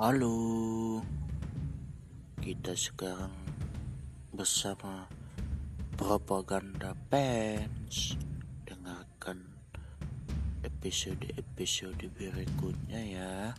Halo, kita sekarang bersama propaganda pens. Dengarkan episode-episode berikutnya ya.